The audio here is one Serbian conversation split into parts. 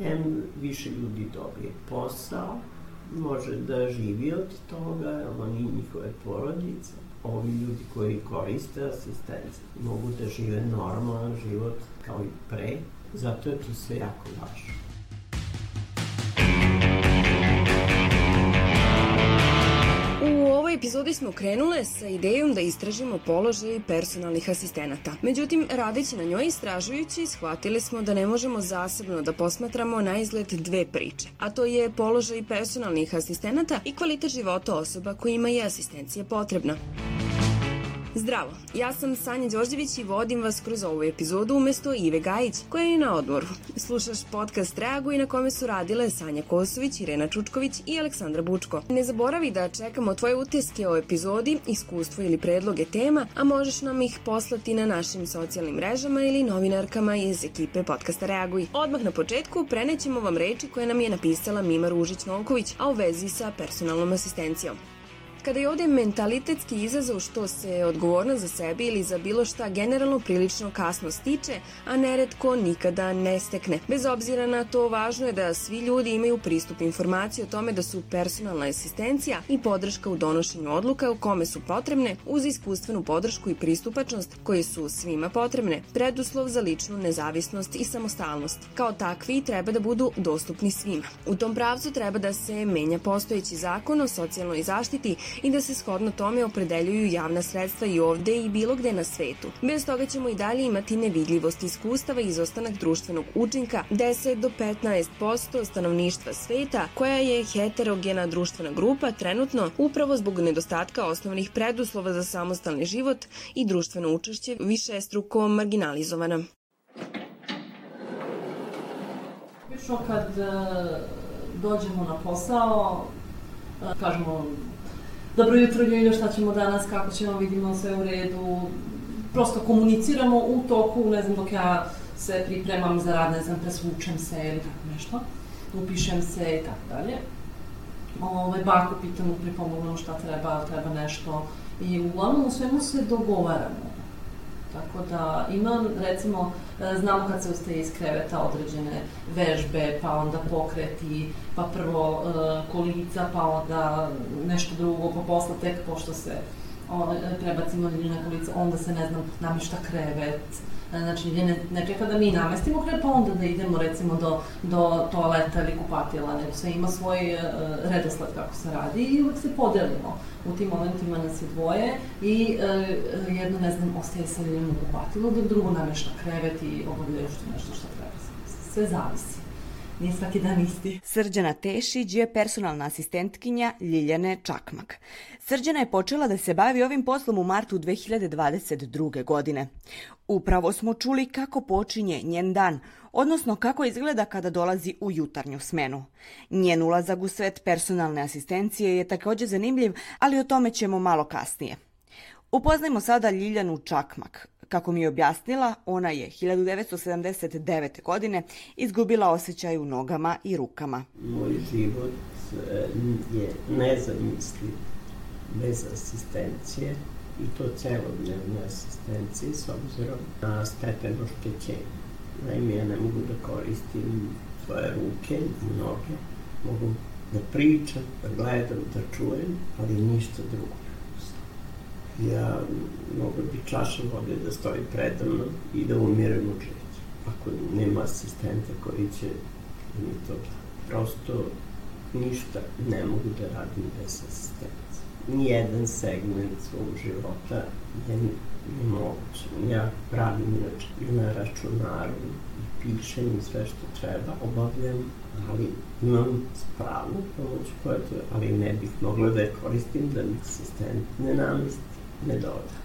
M više ljudi dobije posao, može da živi od toga, oni njihove porodice, ovi ljudi koji koriste asistenciju mogu da žive normalan život kao i pre, zato je to sve jako važno. Epizodi smo krenule sa idejom da istražimo položaj personalnih asistenata. Međutim, radeći na njoj istražujući, shvatili smo da ne možemo zasebno da posmatramo na izgled dve priče, a to je položaj personalnih asistenata i kvalitet života osoba kojima je asistencija potrebna. Zdravo, ja sam Sanja Đorđević i vodim vas kroz ovu epizodu umesto Ive Gajić, koja je na odmoru. Slušaš podcast Reaguj na kome su radile Sanja Kosović, Irena Čučković i Aleksandra Bučko. Ne zaboravi da čekamo tvoje utiske o epizodi, iskustvo ili predloge tema, a možeš nam ih poslati na našim socijalnim mrežama ili novinarkama iz ekipe podcasta Reaguj. Odmah na početku prenećemo vam reči koje nam je napisala Mima Ružić-Nolković, a u vezi sa personalnom asistencijom. Kada je ovde mentalitetski izazov što se odgovornost za sebe ili za bilo šta generalno prilično kasno stiče, a neretko nikada ne stekne. Bez obzira na to, važno je da svi ljudi imaju pristup informaciji o tome da su personalna asistencija i podrška u donošenju odluka u kome su potrebne uz iskustvenu podršku i pristupačnost koje su svima potrebne, preduslov za ličnu nezavisnost i samostalnost. Kao takvi treba da budu dostupni svima. U tom pravcu treba da se menja postojeći zakon o socijalnoj zaštiti i da se shodno tome opredeljuju javna sredstva i ovde i bilo gde na svetu. Bez toga ćemo i dalje imati nevidljivost iskustava i izostanak društvenog učinka 10 do 15% stanovništva sveta koja je heterogena društvena grupa trenutno upravo zbog nedostatka osnovnih preduslova za samostalni život i društveno učešće više struko marginalizovana. Obično kad uh, dođemo na posao, uh, kažemo dobro jutro Ljuljo, šta ćemo danas, kako ćemo, vidimo sve u redu. Prosto komuniciramo u toku, ne znam, dok ja se pripremam za rad, ne znam, presvučem se ili tako nešto, upišem se i tako dalje. Ove, ovaj, baku pitamo, pripomognu šta treba, treba nešto. I uglavnom u svemu se dogovaramo. Tako da imam, recimo, e, znamo kad se ustaje iz kreveta određene vežbe, pa onda pokreti, pa prvo uh, kolica, pa onda nešto drugo, pa posle tek pošto se o, prebacimo na kolica, onda se, ne znam, namješta krevet, Znači, ne, ne čeka da mi namestimo krep, pa onda da idemo recimo do, do toaleta ili kupatila, nego sve ima svoj uh, redosled kako se radi i uvek se podelimo. U tim momentima nas je dvoje i uh, jedno, ne znam, ostaje sa ljudima u kupatilu, dok drugo namešta krevet i obavlja još nešto što treba. Sve zavisi. Nije svaki dan isti. Srđana Tešić je personalna asistentkinja Ljiljane Čakmak. Srđana je počela da se bavi ovim poslom u martu 2022. godine. Upravo smo čuli kako počinje njen dan, odnosno kako izgleda kada dolazi u jutarnju smenu. Njen ulazak u svet personalne asistencije je takođe zanimljiv, ali o tome ćemo malo kasnije. Upoznajmo sada Ljiljanu Čakmak. Kako mi je objasnila, ona je 1979. godine izgubila osjećaj u nogama i rukama. Moj život e, je nezamisliv bez asistencije i to celodnevne asistencije s obzirom na stepen oštećenja. Naime, ja ne mogu da koristim svoje ruke, noge, mogu da pričam, da gledam, da čujem, ali ništa drugo. Ja mogu bi čaša vode da stoji predavno i da umirem od žeća. Ako nema asistenta koji će mi to prosto ništa ne mogu da radim bez asistenta nijedan segment svog života je nemoguće. Ja pravim na računaru i pišem sve što treba, obavljam, ali imam spravu pomoć koja to, ali ne bih mogla da je koristim da mi asistent ne namesti, ne doda.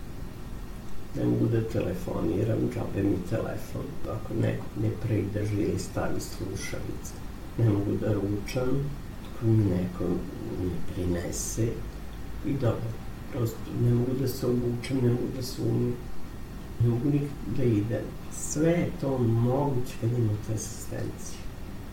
Ne mogu da telefoniram, džabe mi telefon, ako neko ne preidrži ili stavi slušalice. Ne mogu da ručam, ako mi neko ne prinese, i dobro. Prosto ne mogu da se obučem, ne mogu da se umim, ne mogu da idem. Sve je to moguće kad imate asistenciju.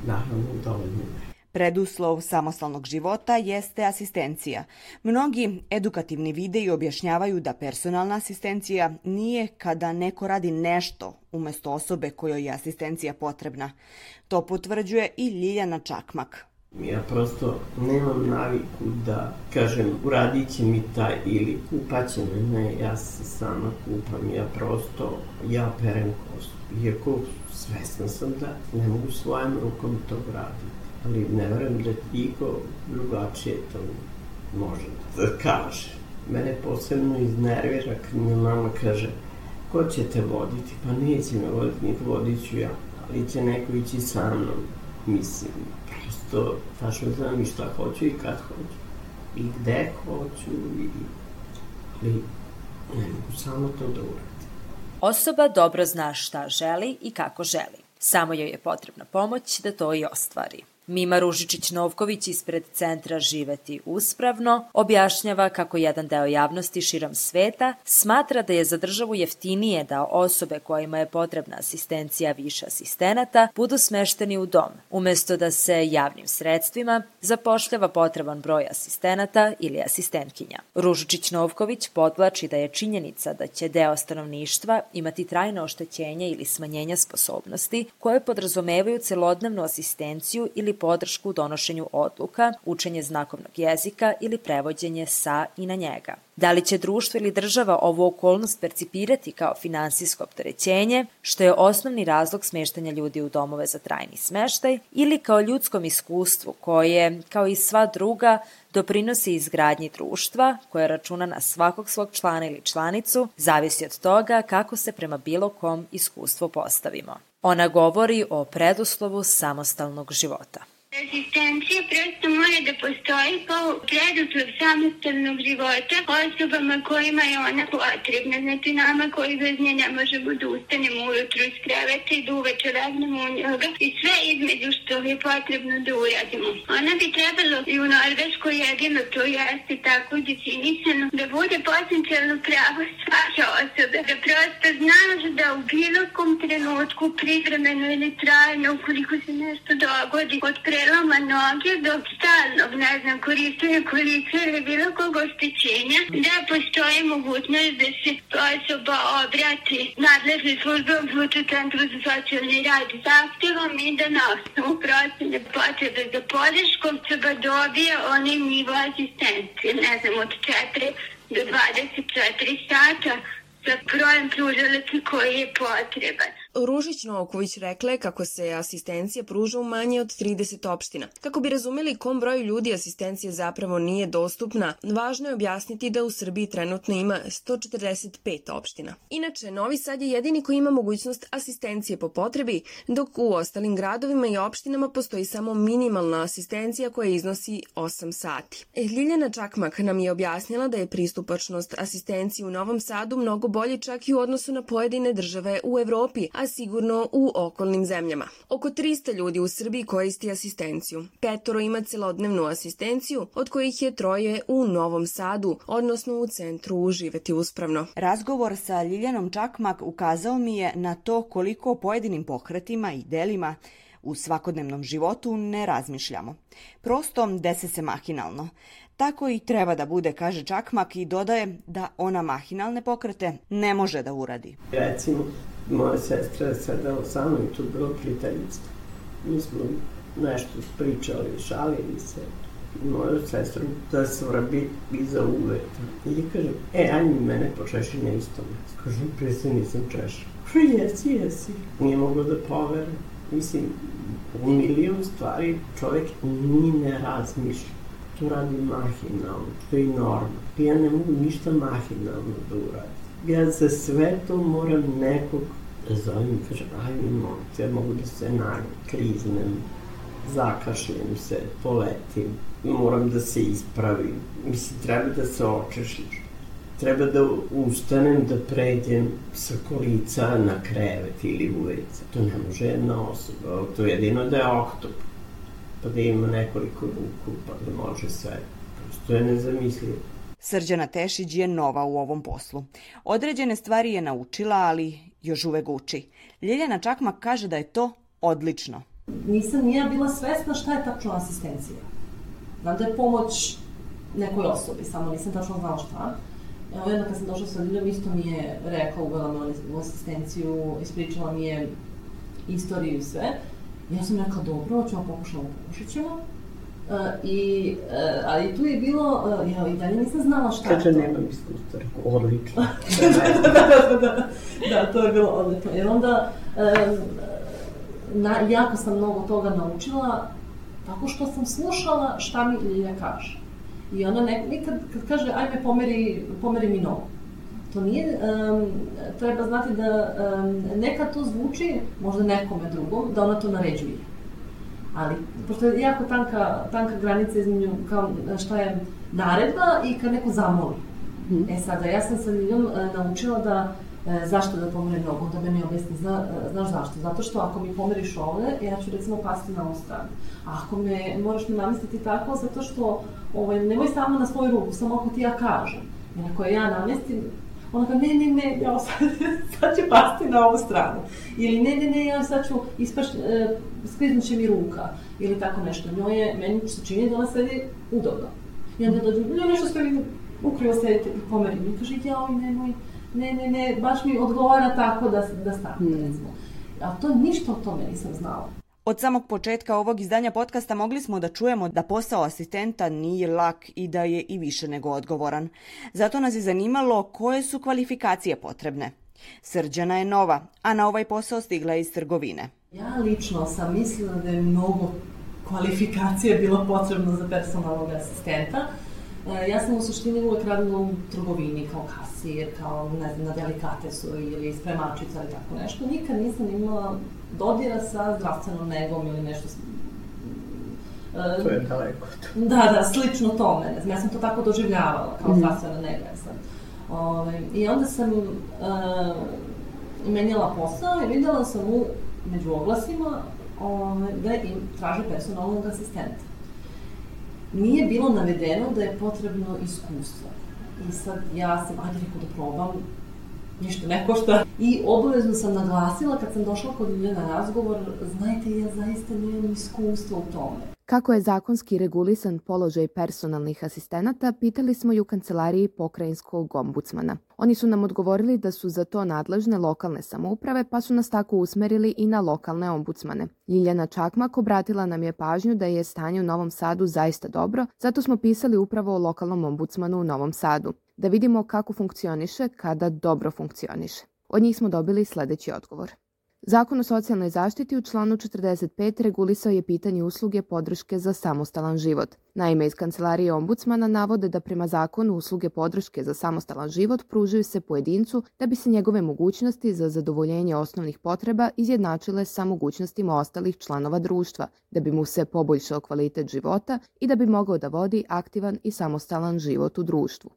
Naravno, dovoljno ne. Preduslov samostalnog života jeste asistencija. Mnogi edukativni videi objašnjavaju da personalna asistencija nije kada neko radi nešto umesto osobe kojoj je asistencija potrebna. To potvrđuje i Ljiljana Čakmak, Ja prosto nemam naviku da kažem uradit će mi taj ili kupaće me, ne, ja se sama kupam, ja prosto, ja perem kosu. Iako svesna sam da ne mogu svojim rukom to uraditi, ali ne verujem da iko drugačije to može da kaže. Mene posebno iznervira kad mi mama kaže ko će te voditi? Pa neće me voditi, niko vodit ću ja, ali će neko ići sa mnom, mislim to tačno znam i šta hoću i kad hoću. I gde hoću i... Ali ne mogu samo to da uradim. Osoba dobro zna šta želi i kako želi. Samo joj je potrebna pomoć da to i ostvari. Mima Ružičić-Novković ispred centra Živeti uspravno objašnjava kako jedan deo javnosti širom sveta smatra da je za državu jeftinije da osobe kojima je potrebna asistencija više asistenata budu smešteni u dom, umesto da se javnim sredstvima zapošljava potreban broj asistenata ili asistentkinja. Ružičić-Novković podvlači da je činjenica da će deo stanovništva imati trajno oštećenje ili smanjenja sposobnosti koje podrazumevaju celodnevnu asistenciju ili podršku u donošenju odluka, učenje znakovnog jezika ili prevođenje sa i na njega. Da li će društvo ili država ovu okolnost percipirati kao finansijsko opterećenje, što je osnovni razlog smeštanja ljudi u domove za trajni smeštaj, ili kao ljudskom iskustvu koje, kao i sva druga, doprinosi izgradnji društva koje računa na svakog svog člana ili članicu, zavisi od toga kako se prema bilo kom iskustvu postavimo. Ona govori o preduslovu samostalnog života. Asistencija prosto mora da postoji kao preduslov samostalnog života osobama kojima je ona potrebna. Znači nama koji bez nje ne možemo da ustanemo ujutru iz kreveta i da uveče legnemo u njega i sve između što je potrebno da uradimo. Ona bi trebalo i u Norveškoj jedino to jeste tako definisano da bude potencijalno pravo svake osobe. Da prosto znaš da u bilo kom trenutku privremeno ili trajno ukoliko se nešto dogodi od pre preloma noge do stalnog, ne znam, korištenja kolica ili bilo kog oštećenja, da postoji mogućnost da se osoba obrati nadležnoj službe u centru za socijalni rad zahtevom i da na osnovu procene potrebe za podrškom treba dobije onaj nivo asistencije, ne znam, od 4 do 24 sata sa brojem pružalaca koji je potreban. Ružić Novaković rekla je kako se asistencija pruža u manje od 30 opština. Kako bi razumeli kom broju ljudi asistencija zapravo nije dostupna, važno je objasniti da u Srbiji trenutno ima 145 opština. Inače, Novi Sad je jedini koji ima mogućnost asistencije po potrebi, dok u ostalim gradovima i opštinama postoji samo minimalna asistencija koja iznosi 8 sati. E, Ljiljana Čakmak nam je objasnila da je pristupačnost asistenciji u Novom Sadu mnogo bolje čak i u odnosu na pojedine države u Evropi, a sigurno u okolnim zemljama. Oko 300 ljudi u Srbiji koristi asistenciju. Petoro ima celodnevnu asistenciju, od kojih je troje u Novom Sadu, odnosno u centru Uživeti uspravno. Razgovor sa Ljiljanom Čakmak ukazao mi je na to koliko pojedinim pokretima i delima u svakodnevnom životu ne razmišljamo. Prosto dese se mahinalno. Tako i treba da bude, kaže Čakmak i dodaje da ona mahinalne pokrete ne može da uradi. Recimo, moja sestra je sedela sa mnom i tu bilo prijateljstvo. Mi smo nešto pričali, šalili se. I moju sestru da svrbi iza uveta. I ja kažem, e, ajmi mene počeši na istom mestu. Kažem, pre se nisam češao. Kaže, jesi, jesi. Nije moglo da povere. Mislim, u milion stvari čovjek ni ne razmišlja. To radi mahinalno, to je normalno. Ja ne mogu ništa mahinalno da uradim. Ja za sve to moram nekog da zovem i kažem, aj mi molim te, ja mogu da se kriznem, zakašljem se, poletim, moram da se ispravim. Mislim, treba da se očešiš. Treba da ustanem, da pređem sa kolica na krevet ili ulica. To ne može jedna osoba, to je jedino da je oktop. Pa da ima nekoliko ruku, pa da može sve. Prosto je nezamislivo. Srđana Tešić je nova u ovom poslu. Određene stvari je naučila, ali još uvek uči. Ljeljana Čakmak kaže da je to odlično. Nisam nija bila svesna šta je tačno asistencija. Znam da je pomoć nekoj osobi, samo nisam tačno znala šta. Evo jedna kad sam došla sa Liljom, isto mi je rekla, uvela me u asistenciju, ispričala mi je istoriju i sve. Ja sam rekla, dobro, ćemo pokušamo, pokušat ćemo. Uh, i, uh, ali tu je bilo, uh, ja i dalje nisam znala šta Kaže, je to. nemam iskustva, rekao, odlično. da, da, da, da, da, to je bilo odlično. Jer onda, um, na, jako sam mnogo toga naučila tako što sam slušala šta mi Lilja kaže. I ona ne, nikad kad kaže ajme pomeri, pomeri mi nogu. To nije, um, treba znati da um, nekad to zvuči možda nekome drugom, da ona to naređuje. Ali, pošto je jako tanka, tanka granica između kao šta je naredba i kad neko zamoli. Mm. E sada, ja sam sa Liljom e, naučila da e, zašto da pomerim nogu, da meni objasni, zna, e, znaš zašto? Zato što ako mi pomeriš ovde, ja ću recimo pasti na ovu stranu. A ako me moraš mi namestiti tako, zato što ovaj, nemoj samo na svoju ruku, samo ako ti ja kažem. Jer ako ja namestim, ona kaže, ne, ne, ne, ja sad, sad ću pasti na ovu stranu. Ili ne, ne, ne, ja sad ću ispašći, e, skliznuće će mi ruka. Ili tako nešto. Njoj je, meni se čini da ona sedi udobno. I onda dođu, ne, nešto ste mi ukrivo sedite i pomeri mi. Kaže, jao, nemoj, ne, ne, ne, baš mi odgovara tako da, da stavite, Hmm. recimo. A to ništa o tome nisam znala. Od samog početka ovog izdanja podcasta mogli smo da čujemo da posao asistenta nije lak i da je i više nego odgovoran. Zato nas je zanimalo koje su kvalifikacije potrebne. Srđana je nova, a na ovaj posao stigla je iz trgovine. Ja lično sam mislila da je mnogo kvalifikacije bilo potrebno za personalnog asistenta. E, Ja sam u suštini uvek radila u trgovini kao kasir, kao ne znam, na delikatesu ili spremačica ili tako nešto. Nikad nisam imala dodira sa zdravstvenom negom ili nešto s- e, To je daleko. Da, da, slično tome. Ne znam, ja sam to tako doživljavala, kao Mhm. zdravstvena nega sad. Ove, I onda sam uh, menjala posao i videla sam u, među oglasima ove, da im traže personalnog asistenta. Nije bilo navedeno da je potrebno iskustvo. I sad ja sam, ajde rekao da probam, ništa ne košta. I obavezno sam naglasila kad sam došla kod Ljilja na razgovor, znajte, ja zaista nemam iskustva u tome. Kako je zakonski regulisan položaj personalnih asistenata, pitali smo i u kancelariji pokrajinskog ombudsmana. Oni su nam odgovorili da su za to nadležne lokalne samouprave, pa su nas tako usmerili i na lokalne ombudsmane. Ljiljana Čakmak obratila nam je pažnju da je stanje u Novom Sadu zaista dobro, zato smo pisali upravo o lokalnom ombudsmanu u Novom Sadu. Da vidimo kako funkcioniše kada dobro funkcioniše. Od njih smo dobili sledeći odgovor. Zakon o socijalnoj zaštiti u članu 45 regulisao je pitanje usluge podrške za samostalan život. Naime, iz kancelarije ombudsmana navode da prema zakonu usluge podrške za samostalan život pružaju se pojedincu da bi se njegove mogućnosti za zadovoljenje osnovnih potreba izjednačile sa mogućnostima ostalih članova društva, da bi mu se poboljšao kvalitet života i da bi mogao da vodi aktivan i samostalan život u društvu.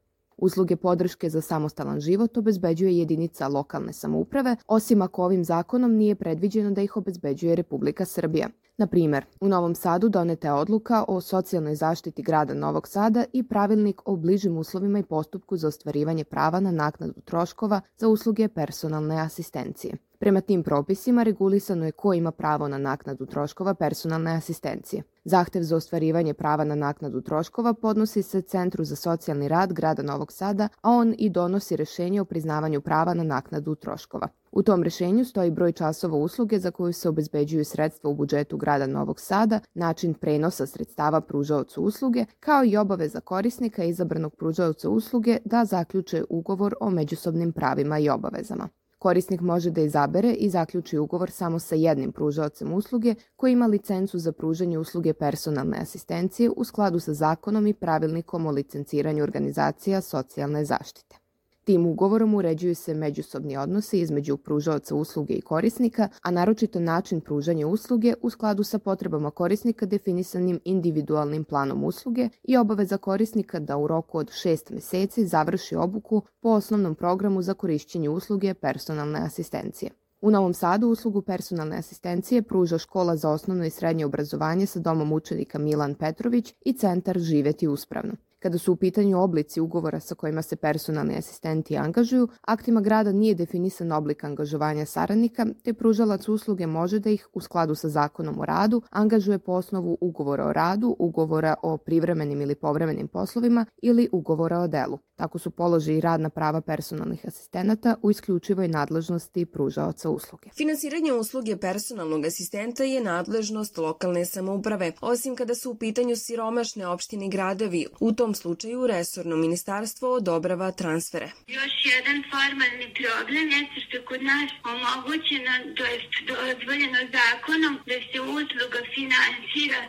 Usluge podrške za samostalan život obezbeđuje jedinica lokalne samouprave, osim ako ovim zakonom nije predviđeno da ih obezbeđuje Republika Srbija. Na primer, u Novom Sadu doneta je odluka o socijalnoj zaštiti grada Novog Sada i pravilnik o bližim uslovima i postupku za ostvarivanje prava na naknadu troškova za usluge personalne asistencije. Prema tim propisima regulisano je ko ima pravo na naknadu troškova personalne asistencije. Zahtev za ostvarivanje prava na naknadu troškova podnosi se Centru za socijalni rad grada Novog Sada, a on i donosi rešenje o priznavanju prava na naknadu troškova. U tom rešenju stoji broj časova usluge za koju se obezbeđuju sredstva u budžetu grada Novog Sada, način prenosa sredstava pružaocu usluge, kao i obaveza korisnika izabranog pružaoca usluge da zaključe ugovor o međusobnim pravima i obavezama. Korisnik može da izabere i zaključi ugovor samo sa jednim pružaocem usluge koji ima licencu za pružanje usluge personalne asistencije u skladu sa zakonom i pravilnikom o licenciranju organizacija socijalne zaštite. Tim ugovorom uređuju se međusobni odnosi između pružaoca usluge i korisnika, a naročito način pružanja usluge u skladu sa potrebama korisnika definisanim individualnim planom usluge i obaveza korisnika da u roku od šest meseci završi obuku po osnovnom programu za korišćenje usluge personalne asistencije. U Novom Sadu uslugu personalne asistencije pruža škola za osnovno i srednje obrazovanje sa domom učenika Milan Petrović i centar Živeti uspravno. Kada su u pitanju oblici ugovora sa kojima se personalni asistenti angažuju, aktima grada nije definisan oblik angažovanja saradnika, te pružalac usluge može da ih, u skladu sa zakonom o radu, angažuje po osnovu ugovora o radu, ugovora o privremenim ili povremenim poslovima ili ugovora o delu. Tako su položaj i radna prava personalnih asistenata u isključivoj nadležnosti pružaoca usluge. Finansiranje usluge personalnog asistenta je nadležnost lokalne samouprave, osim kada su u pitanju siromašne opštine i gradovi. U tom slučaju resorno ministarstvo odobrava transfere. Još jedan formalni problem jeste što kod nas omogućeno, to je dozvoljeno zakonom da se usluga finansira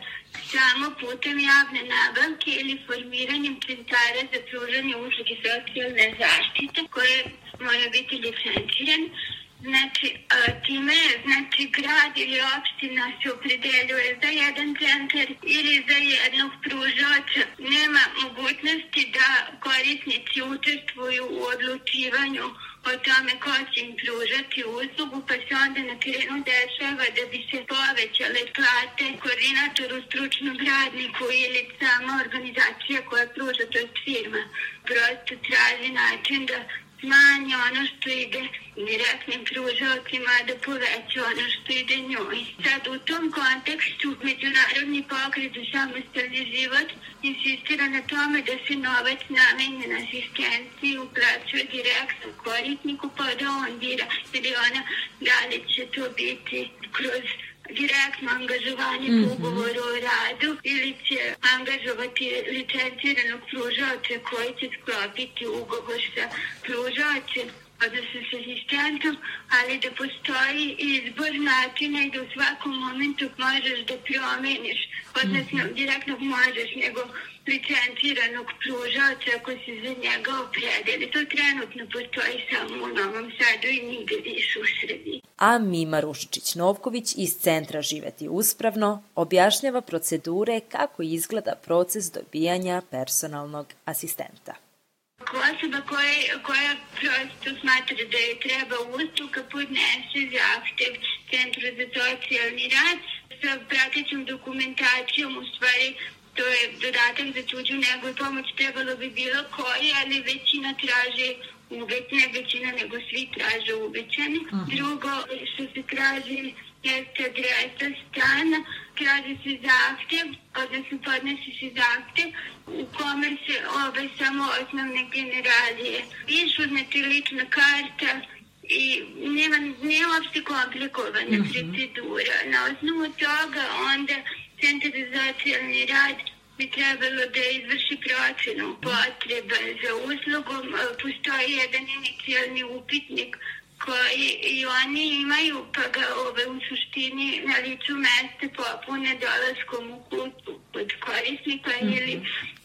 samo putem javne nabavke ili formiranjem centara za pružanje usluge socijalne zaštite koje mora biti licenciran. Znači, time znači, grad ili opština se opredeljuje za jedan centar ili za jednog pružača. Nema mogućnosti da korisnici učestvuju u odlučivanju o tome ko će im pružati uslugu, pa se onda na terenu dešava da bi se povećale plate koordinatoru, stručnom radniku ili sama organizacija koja pruža, to je firma. Prosto traži način da smanji ono što ide direktnim pružalcima, da poveća ono što ide njoj. Sad u tom kontekstu Međunarodni pokret za samostalni život insistira na tome da se novac namenjen asistenciji uplaćuje direktno korisniku pa da on bira ili ona da li će to biti kroz direktno angažovanje mm -hmm. po ugovoru o radu ili će angažovati licenciranog pružaoca koji će sklopiti ugovor sa pružaocem odnosno sa asistentom, ali da postoji izbor načina i da u svakom momentu možeš da promeniš, odnosno -hmm. direktno možeš, nego licenciranog pružaoca ako se za njega opredeli. To trenutno postoji samo u Novom Sadu i nigde više u Srbiji. A Mima Rušičić-Novković iz Centra Živeti uspravno objašnjava procedure kako izgleda proces dobijanja personalnog asistenta. Osoba koja, koja prosto smatra da je treba usluga podnese zahtev Centru za socijalni rad sa pratećom dokumentacijom u stvari to je dodatak za tuđu nego i pomoć trebalo bi bilo koji, ali većina traže uvećane, većina nego svi traže uvećane. Uh -huh. Drugo, što se traži jeste adresa stana, traži se zahtev, odnosno podnesi se zahtev u kome se ove samo osnovne generalije. Znači lična karta, i nema, nema uopšte komplikovana uh -huh. procedura. Na osnovu toga onda Centar za socijalni rad bi trebalo da izvrši procenu potreba za uslugom. Postoji jedan inicijalni upitnik koji i oni imaju, pa ga ove, u suštini na licu mesta popune dolaskom u kutu od korisnika mm -hmm. ili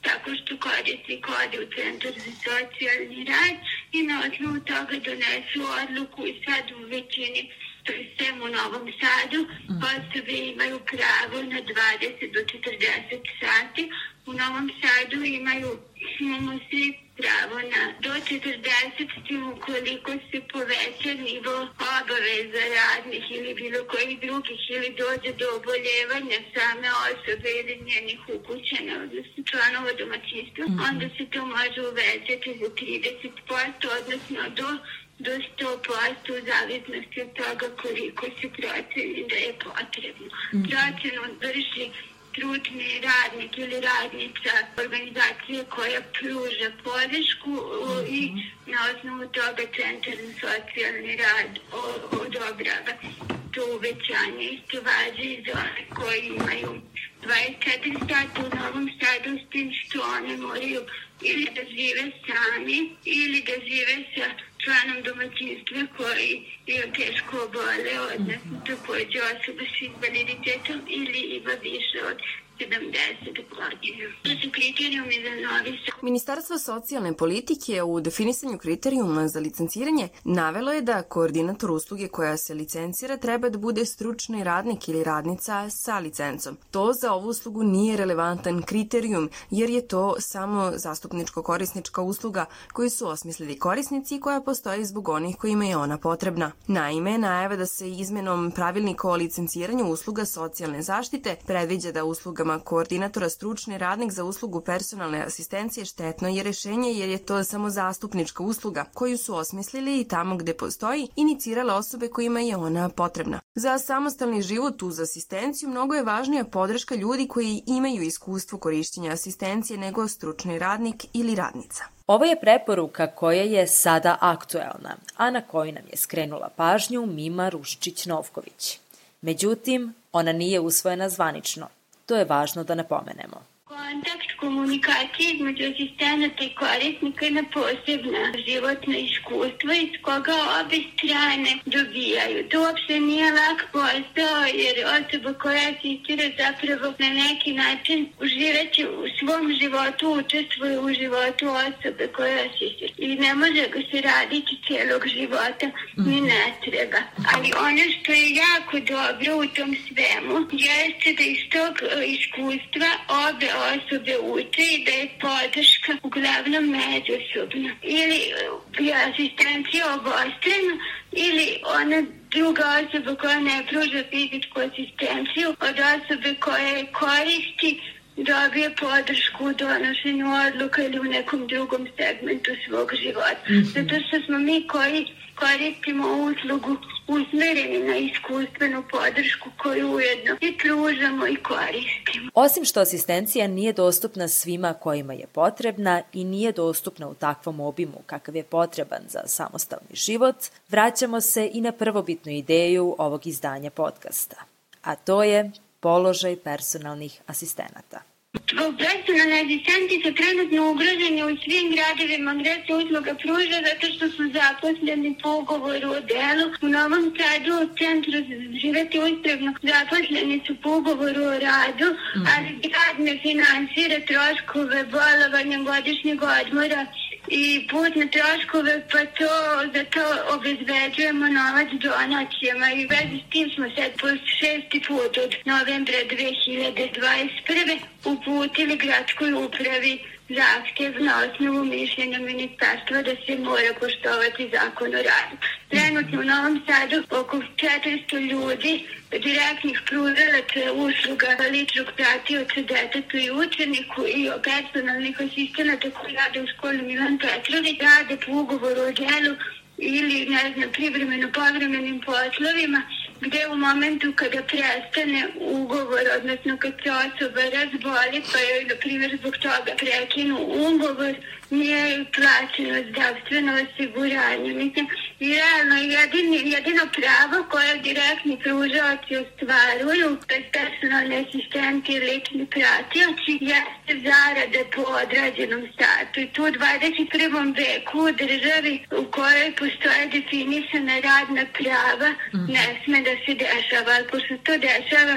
tako što korisnik ode u centar za socijalni rad i na osnovu toga donesu odluku i sad u većini sistem u Novom Sadu mm. osobe imaju pravo na 20 do 40 sati. U Novom Sadu imaju imamo svi pravo na do 40 tim ukoliko se poveća nivo obaveza radnih ili bilo kojih drugih ili dođe do oboljevanja same osobe ili njenih ukućena, odnosno članova domaćinstva, mm -hmm. onda se to može uvećati za 30%, odnosno do do 100% u zavisnosti od toga koliko se proceni da je potrebno. Mm. Procenu vrši stručni radnik ili radnica organizacije koja pruža podršku mm i na osnovu toga Centar za socijalni rad odobrava to uvećanje. Isto važi i za one koji imaju 24 sata u Novom Sadu s tim što one moraju ili da žive sami ili da žive sa članom domaćinstva koji je teško obole, odnosno takođe osoba s invaliditetom ili ima više od 70 godina. To su kriterijumi za novi Ministarstvo socijalne politike u definisanju kriterijuma za licenciranje navelo je da koordinator usluge koja se licencira treba da bude stručni radnik ili radnica sa licencom. To za ovu uslugu nije relevantan kriterijum jer je to samo zastupničko-korisnička usluga koju su osmislili korisnici koja postoji zbog onih kojima je ona potrebna. Naime, najava da se izmenom pravilnika o licenciranju usluga socijalne zaštite predviđa da uslugama rečima koordinatora stručni radnik za uslugu personalne asistencije štetno je rešenje jer je to samo zastupnička usluga koju su osmislili i tamo gde postoji inicirale osobe kojima je ona potrebna. Za samostalni život uz asistenciju mnogo je važnija podrška ljudi koji imaju iskustvo korišćenja asistencije nego stručni radnik ili radnica. Ovo je preporuka koja je sada aktuelna, a na koju nam je skrenula pažnju Mima Rušičić-Novković. Međutim, ona nije usvojena zvanično. To je važno da napomenemo. Kontakt komunikacije između asistenata i korisnika je na posebna životna iskustva iz koga obe strane dobijaju. To uopšte nije lak posao jer osoba koja asistira zapravo na neki način uživeće u svom životu, učestvuje u životu osobe koja asistira. I ne može ga se raditi celog života, ni ne treba. Ali ono što je jako dobro u tom svemu jeste da iz tog e, iskustva obe osobe uče i da je podrška uglavnom međusobna. Ili je asistencija obostrana ili ona druga osoba koja ne pruža fizičku asistenciju od osobe koja je koristi dobije podršku u donošenju odluka ili u nekom drugom segmentu svog života. -hmm. Zato što smo mi koji koristimo uslugu usmereni na iskustvenu podršku koju ujedno i pružamo i koristimo. Osim što asistencija nije dostupna svima kojima je potrebna i nije dostupna u takvom obimu kakav je potreban za samostalni život, vraćamo se i na prvobitnu ideju ovog izdanja podcasta, a to je položaj personalnih asistenata. Personalne asistenti su trenutno ugroženi u svim gradovima gde se usluga pruža zato što su zaposleni po ugovoru o delu. U Novom Sadu u centru živeti uspravno zaposleni su po ugovoru o radu, mm. ali grad ne finansira troškove bolovanja godišnjeg odmora i putne troškove, pa to, za to obezbeđujemo novac donacijama i vezi s tim smo sad po šesti put od novembra 2021. uputili gradskoj upravi zahtev na osnovu mišljenja ministarstva da se mora poštovati zakon o radu. Trenutno u Novom Sadu oko 400 ljudi direktnih pružalaca usluga ličnog pratioca detetu i učeniku i personalnih asistenata koji rade u školi Milan Petrović rade po ugovoru o delu ili, ne znam, privremeno povremenim poslovima gde u momentu kada prestane ugovor, odnosno kad se osoba razboli, pa joj, na primjer, zbog toga prekinu ugovor, nije plaćeno zdravstveno osiguranje. Mislim, realno jedini, jedino pravo koje direktni pružavci ostvaruju, bez personalne asistenti i lični pratioci, jeste zarade po odrađenom satu. I tu u 21. veku u državi u kojoj postoje definisana radna prava, ne sme da se dešava, ali pošto to dešava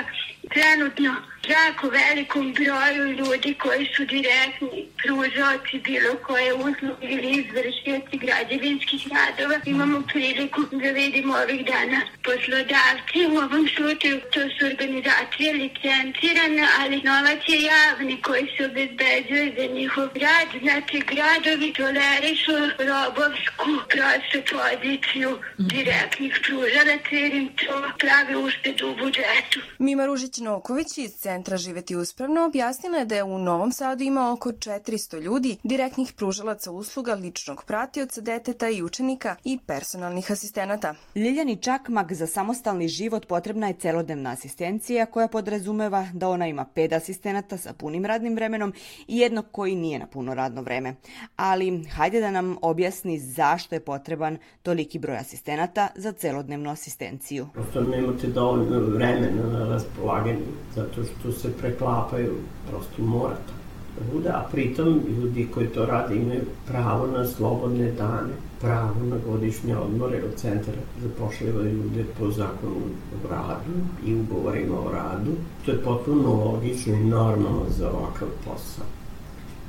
trenutno jako velikom broju ljudi koji su direktni pružoci bilo koje usluge ili izvršioci građevinskih radova. Imamo priliku da vidimo ovih dana poslodavci. U ovom slučaju to su organizacije licencirane, ali novac je javni koji se obezbeđuje za njihov rad. Znači gradovi tolerišu robovsku prostu poziciju direktnih pružalaca jer im to pravi uštedu u budžetu. Mima Ružić-Noković iz Centra Živeti uspravno objasnila je da je u Novom Sadu ima oko 400 ljudi, direktnih pružalaca usluga, ličnog pratioca deteta i učenika i personalnih asistenata. Ljiljani Čakmak za samostalni život potrebna je celodnevna asistencija koja podrazumeva da ona ima pet asistenata sa punim radnim vremenom i jednog koji nije na puno radno vreme. Ali hajde da nam objasni zašto je potreban toliki broj asistenata za celodnevnu asistenciju. Prosto nemate dovoljno vremena na raspolaganju, zato što se preklapaju, prosto mora to da bude, a pritom ljudi koji to rade imaju pravo na slobodne dane, pravo na godišnje odmore od centra zapošljavaju ljude po zakonu o radu i ugovorima o radu. To je potpuno logično i normalno za ovakav posao.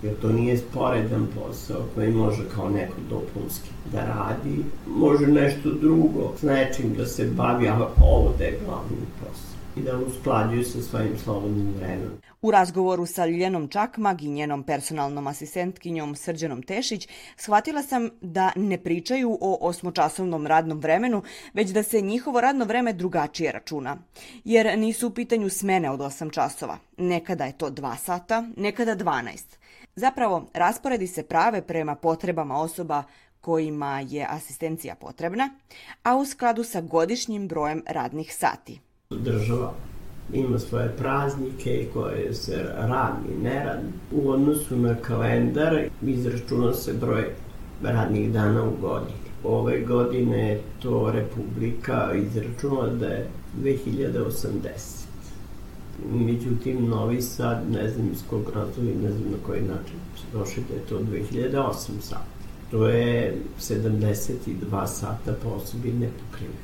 Jer to nije sporedan posao koji može kao neko dopunski da radi. Može nešto drugo s nečim da se bavi, a ovo da je glavni posao. I da usklađuju sa svojim slobodnim vremenom. U razgovoru sa Ljiljanom Čakmag i njenom personalnom asistentkinjom Srđanom Tešić shvatila sam da ne pričaju o osmočasovnom radnom vremenu, već da se njihovo radno vreme drugačije računa. Jer nisu u pitanju smene od 8 časova. Nekada je to 2 sata, nekada 12. Zapravo, rasporedi se prave prema potrebama osoba kojima je asistencija potrebna, a u skladu sa godišnjim brojem radnih sati. Država ima svoje praznike koje se radi i radi. U odnosu na kalendar izračuna se broj radnih dana u godini. Ove godine je to Republika izračunala da je 2080. Međutim, Novi Sad, ne znam iz kog razloga ne znam na koji način se došli da je to 2008 sati. To je 72 sata po osobi nepokrive.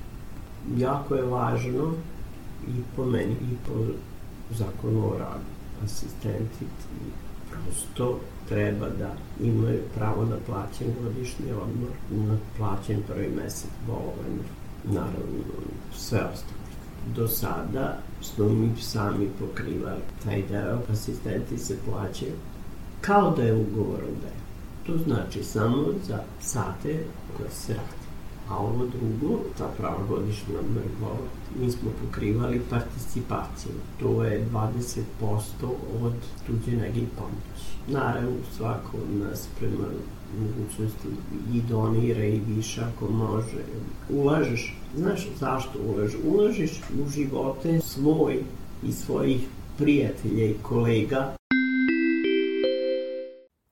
Jako je važno i po meni i po zakonu o radu. Asistenti prosto treba da imaju pravo na plaćen godišnji odmor, na plaćen prvi mesec bolovanja, naravno sve ostalo. Do sada smo mi sami pokrivali taj deo, asistenti se plaćaju kao da je ugovor o delu. To znači samo za sate koje se radi. A ovo drugo, ta prava godišnja odmor mi smo pokrivali participaciju. To je 20% od tuđe nege i pomoći. Naravno, svako od nas prema mogućnosti i donira i više ako može. Ulažeš, znaš zašto ulažeš? Ulažiš u živote svoj i svojih prijatelja i kolega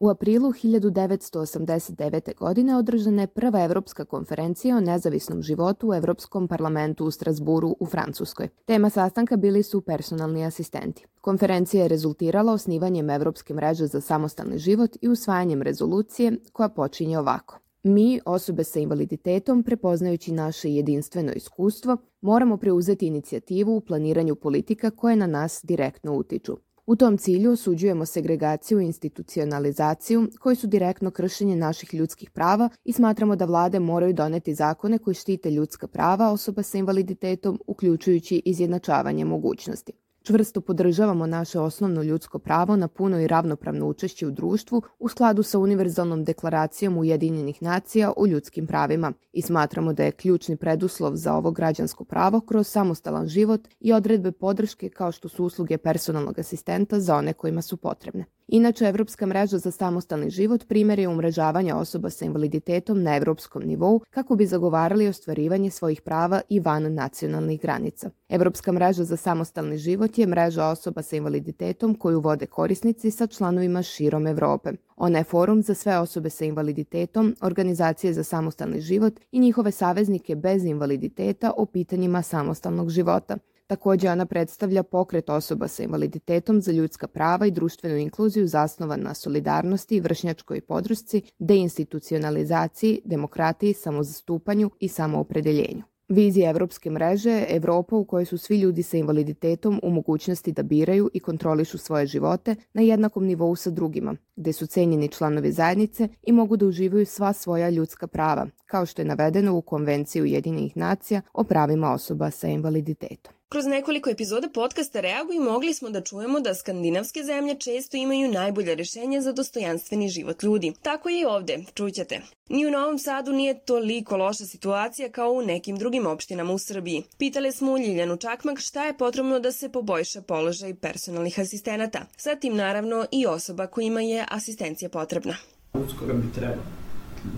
U aprilu 1989. godine održana je prva evropska konferencija o nezavisnom životu u Evropskom parlamentu u Strasburu u Francuskoj. Tema sastanka bili su personalni asistenti. Konferencija je rezultirala osnivanjem Evropske mreže za samostalni život i usvajanjem rezolucije koja počinje ovako. Mi, osobe sa invaliditetom, prepoznajući naše jedinstveno iskustvo, moramo preuzeti inicijativu u planiranju politika koje na nas direktno utiču. U tom cilju osuđujemo segregaciju i institucionalizaciju koji su direktno kršenje naših ljudskih prava i smatramo da vlade moraju doneti zakone koji štite ljudska prava osoba sa invaliditetom, uključujući izjednačavanje mogućnosti. Čvrsto podržavamo naše osnovno ljudsko pravo na puno i ravnopravno učešće u društvu u skladu sa Univerzalnom deklaracijom Ujedinjenih nacija o ljudskim pravima i smatramo da je ključni preduslov za ovo građansko pravo kroz samostalan život i odredbe podrške kao što su usluge personalnog asistenta za one kojima su potrebne. Inače, Evropska mreža za samostalni život primjer je umrežavanja osoba sa invaliditetom na evropskom nivou kako bi zagovarali ostvarivanje svojih prava i van nacionalnih granica. Evropska mreža za samostalni život je mreža osoba sa invaliditetom koju vode korisnici sa članovima širom Evrope. Ona je forum za sve osobe sa invaliditetom, organizacije za samostalni život i njihove saveznike bez invaliditeta o pitanjima samostalnog života. Takođe, ona predstavlja pokret osoba sa invaliditetom za ljudska prava i društvenu inkluziju zasnovan na solidarnosti, vršnjačkoj podršci, deinstitucionalizaciji, demokratiji, samozastupanju i samoopredeljenju. Vizija Evropske mreže je Evropa u kojoj su svi ljudi sa invaliditetom u mogućnosti da biraju i kontrolišu svoje živote na jednakom nivou sa drugima, gde su cenjeni članovi zajednice i mogu da uživaju sva svoja ljudska prava, kao što je navedeno u Konvenciji Ujedinjenih nacija o pravima osoba sa invaliditetom. Kroz nekoliko epizoda podcasta Reaguj mogli smo da čujemo da skandinavske zemlje često imaju najbolje rešenje za dostojanstveni život ljudi. Tako je i ovde, čućete. Ni u Novom Sadu nije toliko loša situacija kao u nekim drugim opštinama u Srbiji. Pitale smo Ljiljanu Čakmak šta je potrebno da se poboljša položaj personalnih asistenata. Sa tim naravno i osoba kojima je asistencija potrebna. Uskoro bi trebalo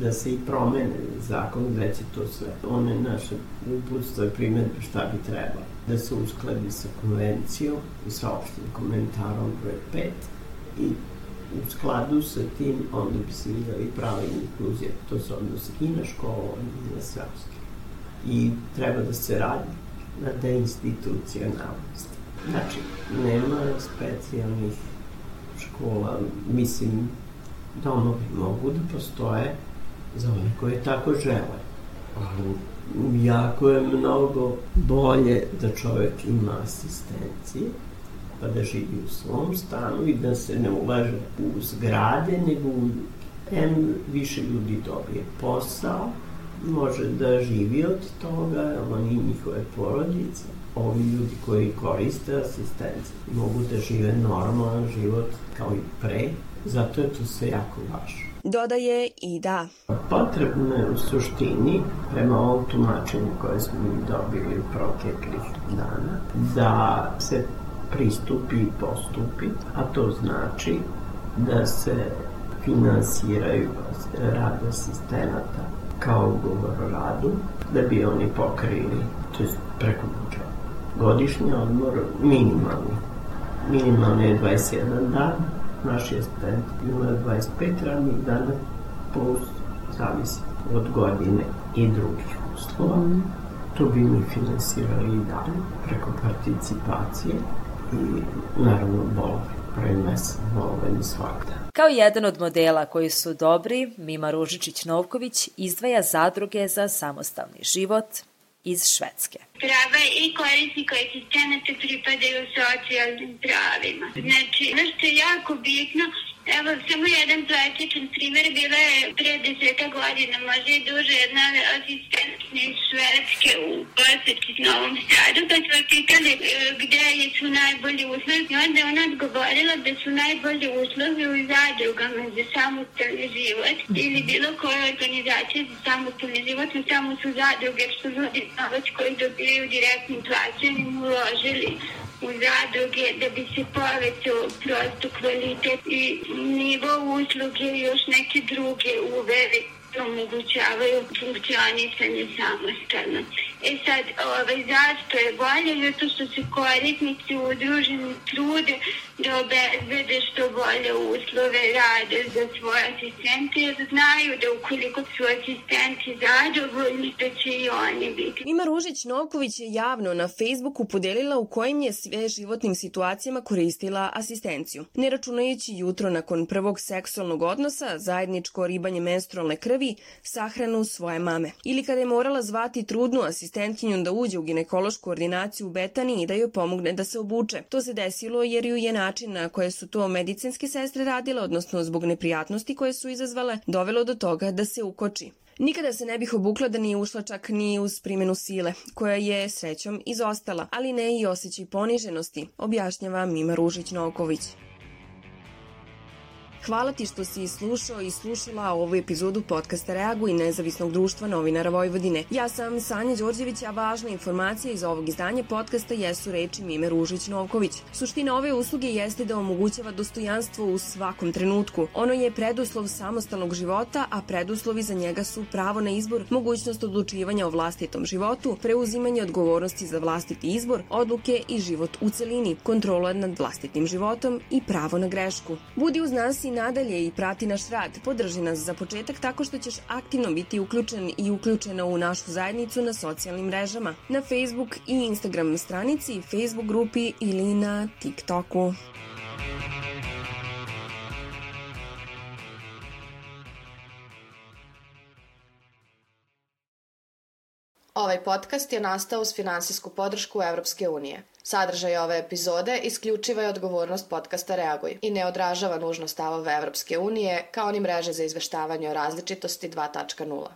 da se i promene zakon gde će to sve. One naše uputstvo i primjedbe šta bi trebalo. Da se uskladi sa konvencijom i sa opštim komentarom broj 5 i u skladu sa tim onda bi se videli prava inkluzija. To se odnosi i na školu i na sve ostalo. I treba da se radi na deinstitucionalnosti. Znači, nema specijalnih škola, mislim, domovi mogu da postoje za one koje tako žele. Ali jako je mnogo bolje da čovek ima asistencije, pa da živi u svom stanu i da se ne ulaže u zgrade, nego u M više ljudi dobije posao, može da živi od toga, oni njihove porodice, ovi ljudi koji koriste asistenciju mogu da žive normalan život kao i pre, zato je to sve jako važno. Dodaje i da. Potrebno je u suštini, prema ovom tumačenju koje smo mi dobili u proteklih dana, da se pristupi i postupi, a to znači da se finansiraju rad asistenata kao ugovor o radu, da bi oni pokrili, to je preko budžeta. Godišnji odmor minimalni. Minimalni je 21 dan, naš je asistent ima 25 radnih dana plus zavisi od godine i drugih uslova. Mm. To bi mi finansirali i dalje preko participacije i naravno bolove prvi mesec bolove svakda. Kao jedan od modela koji su dobri, Mima Ružičić-Novković izdvaja zadruge za samostalni život iz Švedske. Prava i korisnika asistenata pripadaju socijalnim pravima. Znači, ono što je jako bitno, Evo, samo jedan plastičan primer, bila je pre deseta godina, možda i duže, jedna asistentna iz Švedske u poseti s Novom Sadu, pa smo pitali e, gde su najbolji uslovi? I onda ona odgovorila da su najbolji uslovi u zadrugama za samostalni život ili bilo koje organizacije za samostalni život, no samo su zadruge što ljudi novac koji dobijaju direktnim plaćanjem uložili u zadruge da bi se povećao prosto kvalitet i nivo usluge i još neke druge uveri omogućavaju funkcionisanje samostalno. E sad, ovaj, zašto je bolje? Zato što se korisnici udruženi trude da obezbede što bolje uslove rade za svoje asistente, jer znaju da ukoliko su asistenti zadovoljni, da će i oni biti. Mima Ružić-Novković je javno na Facebooku podelila u kojim je sve životnim situacijama koristila asistenciju. Ne računajući jutro nakon prvog seksualnog odnosa, zajedničko ribanje menstrualne krvi, sahranu svoje mame. Ili kada je morala zvati trudnu asistentkinju da uđe u ginekološku ordinaciju u Betani i da joj pomogne da se obuče. To se desilo jer ju je način na koje su to medicinske sestre radile, odnosno zbog neprijatnosti koje su izazvale, dovelo do toga da se ukoči. Nikada se ne bih obukla da nije ušla čak ni uz primjenu sile, koja je srećom izostala, ali ne i osjećaj poniženosti, objašnjava Mima Ružić-Noković. Hvala ti što si slušao i slušala ovu epizodu podcasta Reagu i nezavisnog društva novinara Vojvodine. Ja sam Sanja Đorđević, a važna informacija iz ovog izdanja podcasta jesu reči Mime Ružić-Novković. Suština ove usluge jeste da omogućava dostojanstvo u svakom trenutku. Ono je preduslov samostalnog života, a preduslovi za njega su pravo na izbor, mogućnost odlučivanja o vlastitom životu, preuzimanje odgovornosti za vlastiti izbor, odluke i život u celini, kontrola nad vlastitim životom i pravo na grešku. Budi uz nas i nadalje i prati naš rad. Podrži nas za početak tako što ćeš aktivno biti uključen i uključena u našu zajednicu na socijalnim mrežama, na Facebook i Instagram stranici, Facebook grupi ili na TikToku. Ovaj podcast je nastao uz finansijsku podršku Evropske unije. Sadržaj ove epizode isključiva je odgovornost podcasta Reaguj i ne odražava nužno stavove Evropske unije kao ni mreže za izveštavanje o različitosti 2.0.